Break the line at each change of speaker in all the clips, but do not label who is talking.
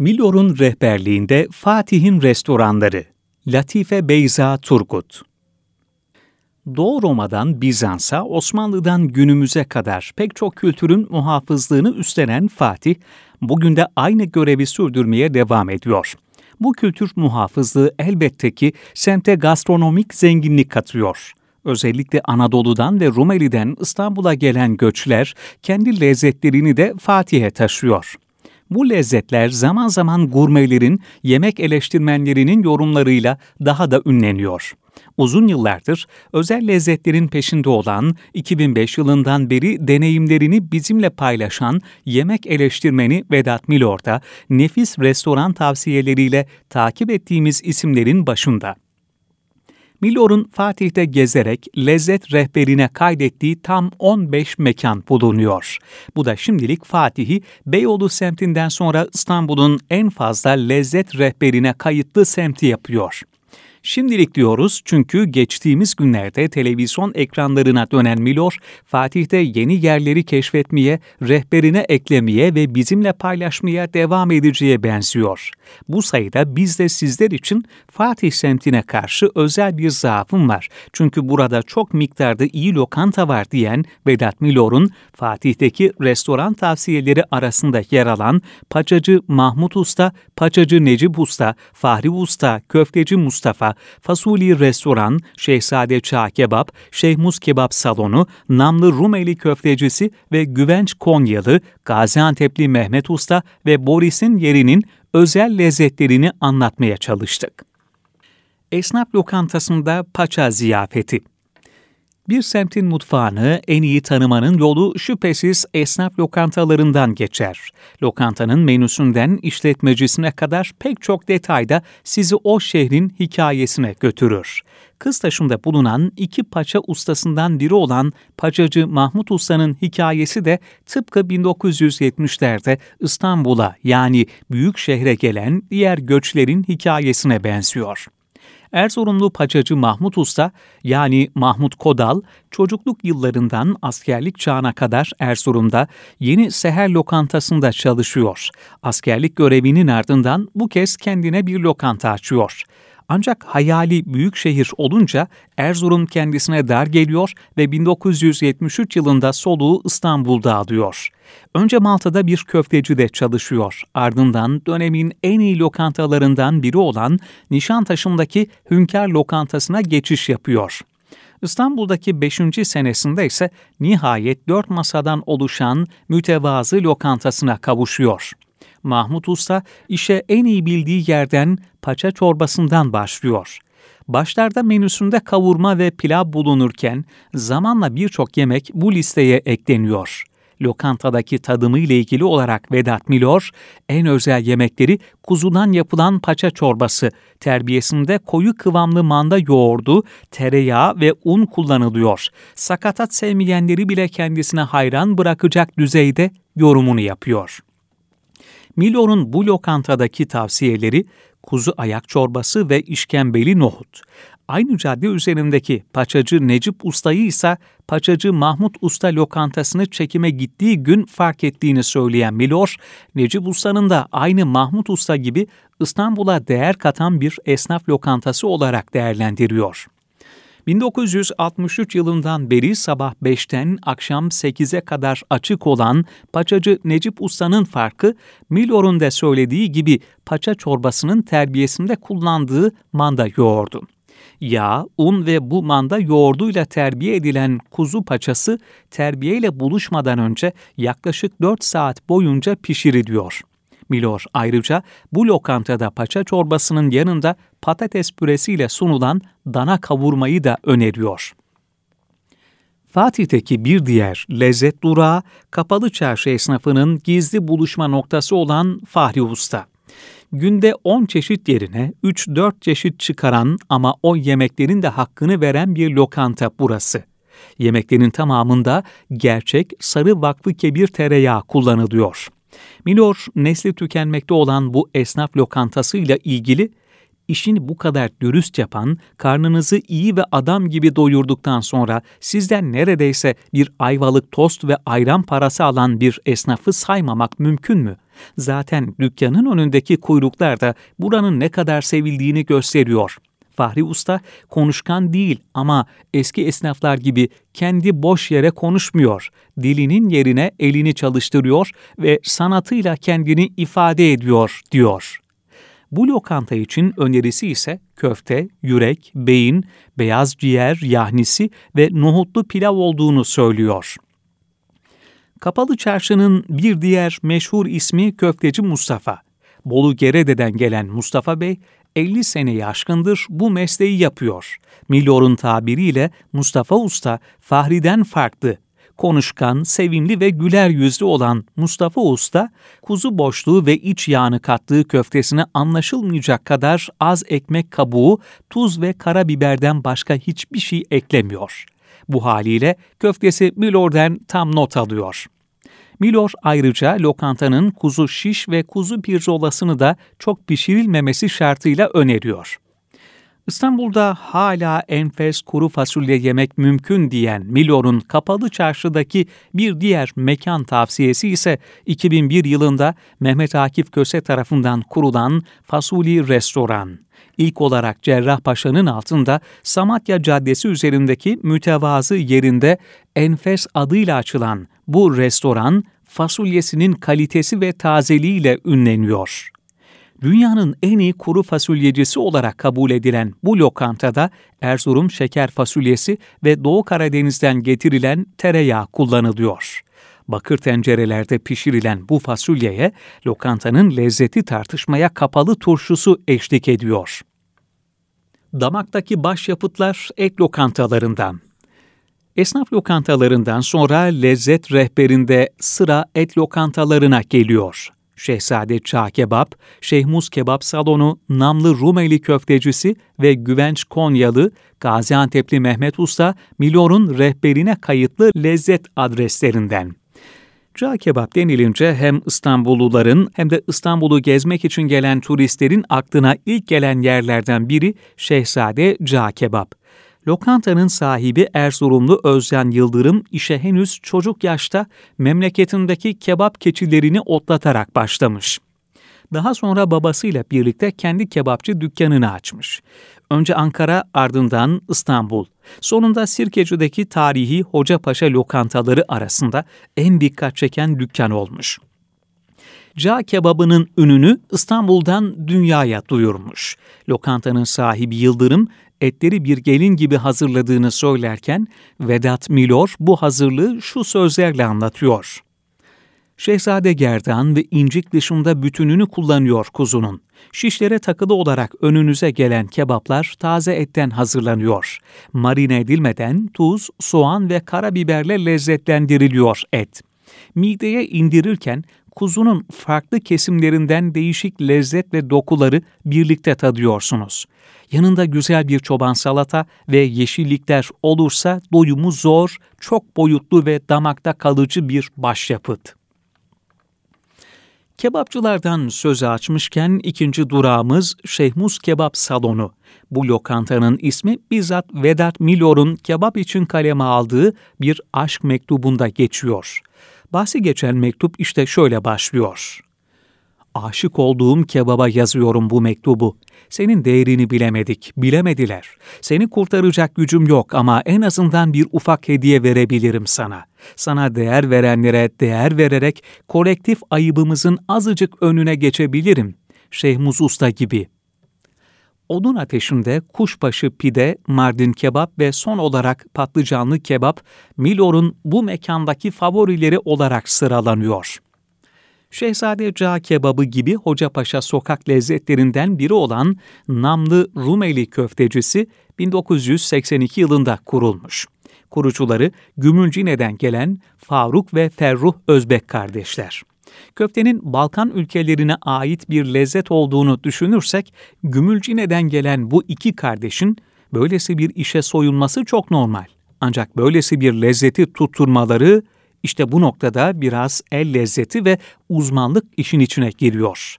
Milor'un rehberliğinde Fatih'in restoranları Latife Beyza Turgut Doğu Roma'dan Bizans'a, Osmanlı'dan günümüze kadar pek çok kültürün muhafızlığını üstlenen Fatih, bugün de aynı görevi sürdürmeye devam ediyor. Bu kültür muhafızlığı elbette ki semte gastronomik zenginlik katıyor. Özellikle Anadolu'dan ve Rumeli'den İstanbul'a gelen göçler kendi lezzetlerini de Fatih'e taşıyor. Bu lezzetler zaman zaman gurmelerin, yemek eleştirmenlerinin yorumlarıyla daha da ünleniyor. Uzun yıllardır özel lezzetlerin peşinde olan, 2005 yılından beri deneyimlerini bizimle paylaşan yemek eleştirmeni Vedat Milor da nefis restoran tavsiyeleriyle takip ettiğimiz isimlerin başında. Milor'un Fatih'te gezerek lezzet rehberine kaydettiği tam 15 mekan bulunuyor. Bu da şimdilik Fatih'i Beyoğlu semtinden sonra İstanbul'un en fazla lezzet rehberine kayıtlı semti yapıyor. Şimdilik diyoruz çünkü geçtiğimiz günlerde televizyon ekranlarına dönen Milor, Fatih'te yeni yerleri keşfetmeye, rehberine eklemeye ve bizimle paylaşmaya devam edeceğe benziyor. Bu sayıda biz de sizler için Fatih semtine karşı özel bir zaafım var. Çünkü burada çok miktarda iyi lokanta var diyen Vedat Milor'un Fatih'teki restoran tavsiyeleri arasında yer alan Paçacı Mahmut Usta, Paçacı Necip Usta, Fahri Usta, Köfteci Mustafa, Fasuli Restoran, Şehzade Çağ Kebap, Şeyhmuz Kebap Salonu, Namlı Rumeli Köftecisi ve Güvenç Konyalı, Gaziantep'li Mehmet Usta ve Boris'in yerinin özel lezzetlerini anlatmaya çalıştık. Esnaf lokantasında paça ziyafeti. Bir semtin mutfağını en iyi tanımanın yolu şüphesiz esnaf lokantalarından geçer. Lokantanın menüsünden işletmecisine kadar pek çok detayda sizi o şehrin hikayesine götürür. Kıztaşı'nda bulunan iki paça ustasından biri olan paçacı Mahmut Usta'nın hikayesi de tıpkı 1970'lerde İstanbul'a yani büyük şehre gelen diğer göçlerin hikayesine benziyor. Erzurumlu paçacı Mahmut Usta yani Mahmut Kodal çocukluk yıllarından askerlik çağına kadar Erzurum'da yeni seher lokantasında çalışıyor. Askerlik görevinin ardından bu kez kendine bir lokanta açıyor. Ancak hayali büyük şehir olunca Erzurum kendisine dar geliyor ve 1973 yılında soluğu İstanbul'da alıyor. Önce Malta'da bir köftecide çalışıyor. Ardından dönemin en iyi lokantalarından biri olan Nişantaşı'ndaki Hünkar Lokantası'na geçiş yapıyor. İstanbul'daki 5. senesinde ise nihayet dört masadan oluşan mütevazı lokantasına kavuşuyor. Mahmut Usta işe en iyi bildiği yerden paça çorbasından başlıyor. Başlarda menüsünde kavurma ve pilav bulunurken zamanla birçok yemek bu listeye ekleniyor. Lokantadaki tadımı ile ilgili olarak Vedat Milor, en özel yemekleri kuzudan yapılan paça çorbası, terbiyesinde koyu kıvamlı manda yoğurdu, tereyağı ve un kullanılıyor. Sakatat sevmeyenleri bile kendisine hayran bırakacak düzeyde yorumunu yapıyor. Milor'un bu lokantadaki tavsiyeleri kuzu ayak çorbası ve işkembeli nohut. Aynı cadde üzerindeki paçacı Necip Usta'yı ise paçacı Mahmut Usta lokantasını çekime gittiği gün fark ettiğini söyleyen Milor, Necip Usta'nın da aynı Mahmut Usta gibi İstanbul'a değer katan bir esnaf lokantası olarak değerlendiriyor. 1963 yılından beri sabah 5'ten akşam 8'e kadar açık olan paçacı Necip Usta'nın farkı, Milor'un da söylediği gibi paça çorbasının terbiyesinde kullandığı manda yoğurdu. Yağ, un ve bu manda yoğurduyla terbiye edilen kuzu paçası terbiyeyle buluşmadan önce yaklaşık 4 saat boyunca pişiriliyor. Milor ayrıca bu lokantada paça çorbasının yanında patates püresiyle sunulan dana kavurmayı da öneriyor. Fatih'teki bir diğer lezzet durağı, kapalı çarşı esnafının gizli buluşma noktası olan Fahri Usta. Günde 10 çeşit yerine 3-4 çeşit çıkaran ama o yemeklerin de hakkını veren bir lokanta burası. Yemeklerin tamamında gerçek sarı vakfı kebir tereyağı kullanılıyor. Milor, nesli tükenmekte olan bu esnaf lokantasıyla ilgili işini bu kadar dürüst yapan, karnınızı iyi ve adam gibi doyurduktan sonra sizden neredeyse bir ayvalık tost ve ayran parası alan bir esnafı saymamak mümkün mü? Zaten dükkanın önündeki kuyruklar da buranın ne kadar sevildiğini gösteriyor. Fahri Usta konuşkan değil ama eski esnaflar gibi kendi boş yere konuşmuyor. Dilinin yerine elini çalıştırıyor ve sanatıyla kendini ifade ediyor diyor. Bu lokanta için önerisi ise köfte, yürek, beyin, beyaz ciğer, yahnisi ve nohutlu pilav olduğunu söylüyor. Kapalı Çarşı'nın bir diğer meşhur ismi Köfteci Mustafa. Bolu Gerede'den gelen Mustafa Bey, 50 seneyi aşkındır bu mesleği yapıyor. Milor'un tabiriyle Mustafa Usta, Fahri'den farklı, konuşkan, sevimli ve güler yüzlü olan Mustafa Usta, kuzu boşluğu ve iç yağını kattığı köftesine anlaşılmayacak kadar az ekmek kabuğu, tuz ve karabiberden başka hiçbir şey eklemiyor. Bu haliyle köftesi Milor'den tam not alıyor. Milor ayrıca lokantanın kuzu şiş ve kuzu pirzolasını da çok pişirilmemesi şartıyla öneriyor. İstanbul'da hala enfes kuru fasulye yemek mümkün diyen Milor'un kapalı çarşıdaki bir diğer mekan tavsiyesi ise 2001 yılında Mehmet Akif Köse tarafından kurulan Fasuli Restoran. İlk olarak Cerrahpaşa'nın altında Samatya Caddesi üzerindeki mütevazı yerinde Enfes adıyla açılan bu restoran fasulyesinin kalitesi ve tazeliğiyle ünleniyor. Dünyanın en iyi kuru fasulyecisi olarak kabul edilen bu lokantada Erzurum şeker fasulyesi ve Doğu Karadeniz'den getirilen tereyağı kullanılıyor. Bakır tencerelerde pişirilen bu fasulyeye lokantanın lezzeti tartışmaya kapalı turşusu eşlik ediyor. Damaktaki başyapıtlar et lokantalarından. Esnaf lokantalarından sonra lezzet rehberinde sıra et lokantalarına geliyor. Şehzade Çağ Kebap, Şehmuz Kebap Salonu, Namlı Rumeli Köftecisi ve Güvenç Konyalı, Gaziantep'li Mehmet Usta, Milor'un rehberine kayıtlı lezzet adreslerinden. Cağ kebap denilince hem İstanbulluların hem de İstanbul'u gezmek için gelen turistlerin aklına ilk gelen yerlerden biri Şehzade Cağ Kebap. Lokantanın sahibi Erzurumlu Özcan Yıldırım işe henüz çocuk yaşta memleketindeki kebap keçilerini otlatarak başlamış. Daha sonra babasıyla birlikte kendi kebapçı dükkanını açmış. Önce Ankara ardından İstanbul. Sonunda Sirkeci'deki tarihi Hocapaşa lokantaları arasında en dikkat çeken dükkan olmuş. Ca kebabının ününü İstanbul'dan dünyaya duyurmuş. Lokantanın sahibi Yıldırım etleri bir gelin gibi hazırladığını söylerken Vedat Milor bu hazırlığı şu sözlerle anlatıyor. Şehzade gerdan ve incik dışında bütününü kullanıyor kuzunun. Şişlere takılı olarak önünüze gelen kebaplar taze etten hazırlanıyor. Marine edilmeden tuz, soğan ve karabiberle lezzetlendiriliyor et. Mideye indirirken kuzunun farklı kesimlerinden değişik lezzet ve dokuları birlikte tadıyorsunuz. Yanında güzel bir çoban salata ve yeşillikler olursa doyumu zor, çok boyutlu ve damakta kalıcı bir başyapıt. Kebapçılardan söz açmışken ikinci durağımız Şehmuz Kebap Salonu. Bu lokantanın ismi bizzat Vedat Milor'un kebap için kaleme aldığı bir aşk mektubunda geçiyor. Bahsi geçen mektup işte şöyle başlıyor. Aşık olduğum kebaba yazıyorum bu mektubu. Senin değerini bilemedik, bilemediler. Seni kurtaracak gücüm yok ama en azından bir ufak hediye verebilirim sana. Sana değer verenlere değer vererek kolektif ayıbımızın azıcık önüne geçebilirim. Şehmuz Usta gibi. Odun ateşinde kuşbaşı pide, mardin kebap ve son olarak patlıcanlı kebap Milor'un bu mekandaki favorileri olarak sıralanıyor. Şehzade Ca kebabı gibi Hocapaşa sokak lezzetlerinden biri olan Namlı Rumeli köftecisi 1982 yılında kurulmuş. Kurucuları Gümülcine'den gelen Faruk ve Ferruh Özbek kardeşler. Köftenin Balkan ülkelerine ait bir lezzet olduğunu düşünürsek, Gümülcine'den gelen bu iki kardeşin böylesi bir işe soyunması çok normal. Ancak böylesi bir lezzeti tutturmaları İşte bu noktada biraz el lezzeti ve uzmanlık işin içine giriyor.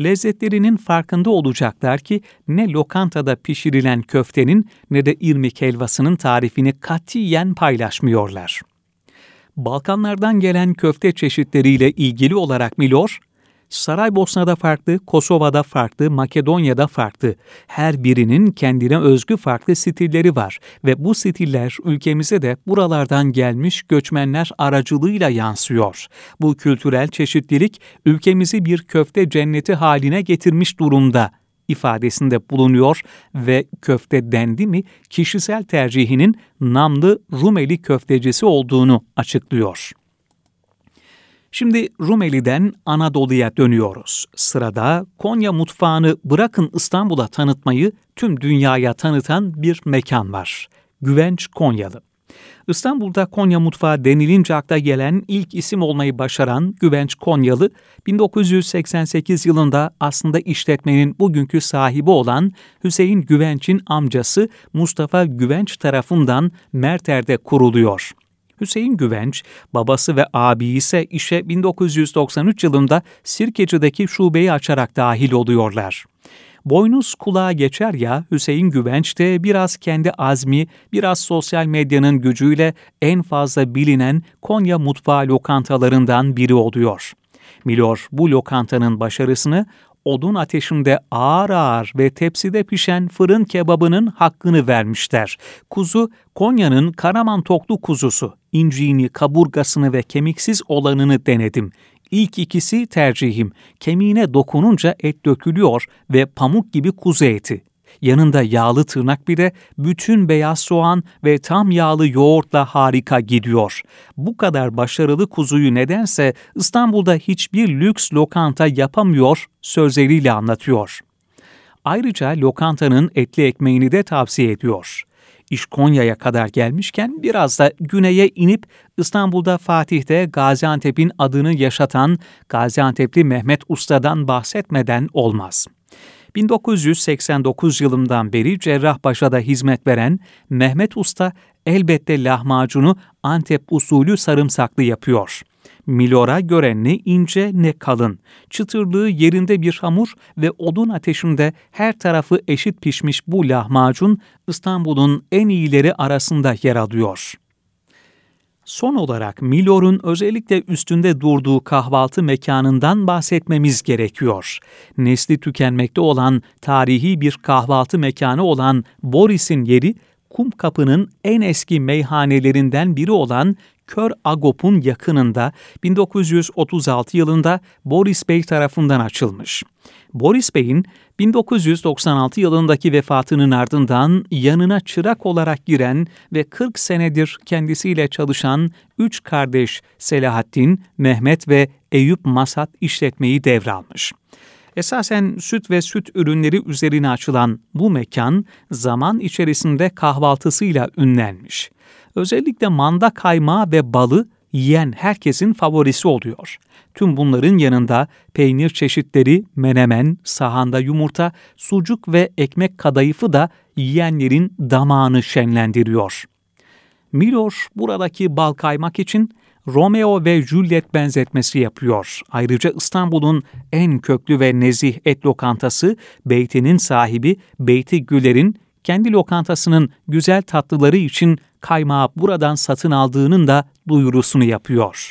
Lezzetlerinin farkında olacaklar ki ne lokantada pişirilen köftenin ne de irmik helvasının tarifini katiyen paylaşmıyorlar. Balkanlardan gelen köfte çeşitleriyle ilgili olarak Milor, Saraybosna'da farklı, Kosova'da farklı, Makedonya'da farklı. Her birinin kendine özgü farklı stilleri var ve bu stiller ülkemize de buralardan gelmiş göçmenler aracılığıyla yansıyor. Bu kültürel çeşitlilik ülkemizi bir köfte cenneti haline getirmiş durumda ifadesinde bulunuyor ve köfte dendi mi kişisel tercihinin namlı Rumeli köftecisi olduğunu açıklıyor. Şimdi Rumeli'den Anadolu'ya dönüyoruz. Sırada Konya mutfağını bırakın İstanbul'a tanıtmayı tüm dünyaya tanıtan bir mekan var. Güvenç Konyalı. İstanbul'da Konya mutfağı denilince akla gelen ilk isim olmayı başaran Güvenç Konyalı, 1988 yılında aslında işletmenin bugünkü sahibi olan Hüseyin Güvenç'in amcası Mustafa Güvenç tarafından Merter'de kuruluyor. Hüseyin Güvenç, babası ve abi ise işe 1993 yılında Sirkeci'deki şubeyi açarak dahil oluyorlar. Boynuz kulağa geçer ya Hüseyin Güvenç de biraz kendi azmi, biraz sosyal medyanın gücüyle en fazla bilinen Konya mutfağı lokantalarından biri oluyor. Milor bu lokantanın başarısını odun ateşinde ağır ağır ve tepside pişen fırın kebabının hakkını vermişler. Kuzu, Konya'nın Karaman toklu kuzusu. İnciğini, kaburgasını ve kemiksiz olanını denedim. İlk ikisi tercihim. Kemiğine dokununca et dökülüyor ve pamuk gibi kuzu eti. Yanında yağlı tırnak bir de bütün beyaz soğan ve tam yağlı yoğurtla harika gidiyor. Bu kadar başarılı kuzuyu nedense İstanbul'da hiçbir lüks lokanta yapamıyor sözleriyle anlatıyor. Ayrıca lokantanın etli ekmeğini de tavsiye ediyor. İş Konya'ya kadar gelmişken biraz da güneye inip İstanbul'da Fatih'te Gaziantep'in adını yaşatan Gaziantep'li Mehmet Usta'dan bahsetmeden olmaz.'' 1989 yılından beri Cerrahpaşa'da hizmet veren Mehmet Usta elbette lahmacunu Antep usulü sarımsaklı yapıyor. Milora göre ne ince ne kalın, çıtırlığı yerinde bir hamur ve odun ateşinde her tarafı eşit pişmiş bu lahmacun İstanbul'un en iyileri arasında yer alıyor. Son olarak Milor'un özellikle üstünde durduğu kahvaltı mekanından bahsetmemiz gerekiyor. Nesli tükenmekte olan tarihi bir kahvaltı mekanı olan Boris'in yeri Kum Kapı'nın en eski meyhanelerinden biri olan Kör Agop'un yakınında 1936 yılında Boris Bey tarafından açılmış. Boris Bey'in 1996 yılındaki vefatının ardından yanına çırak olarak giren ve 40 senedir kendisiyle çalışan üç kardeş Selahattin, Mehmet ve Eyüp Masat işletmeyi devralmış. Esasen süt ve süt ürünleri üzerine açılan bu mekan zaman içerisinde kahvaltısıyla ünlenmiş. Özellikle manda kaymağı ve balı yiyen herkesin favorisi oluyor. Tüm bunların yanında peynir çeşitleri, menemen, sahanda yumurta, sucuk ve ekmek kadayıfı da yiyenlerin damağını şenlendiriyor. Milor buradaki bal kaymak için Romeo ve Juliet benzetmesi yapıyor. Ayrıca İstanbul'un en köklü ve nezih et lokantası Beyti'nin sahibi Beyti Güler'in kendi lokantasının güzel tatlıları için kaymağı buradan satın aldığının da duyurusunu yapıyor.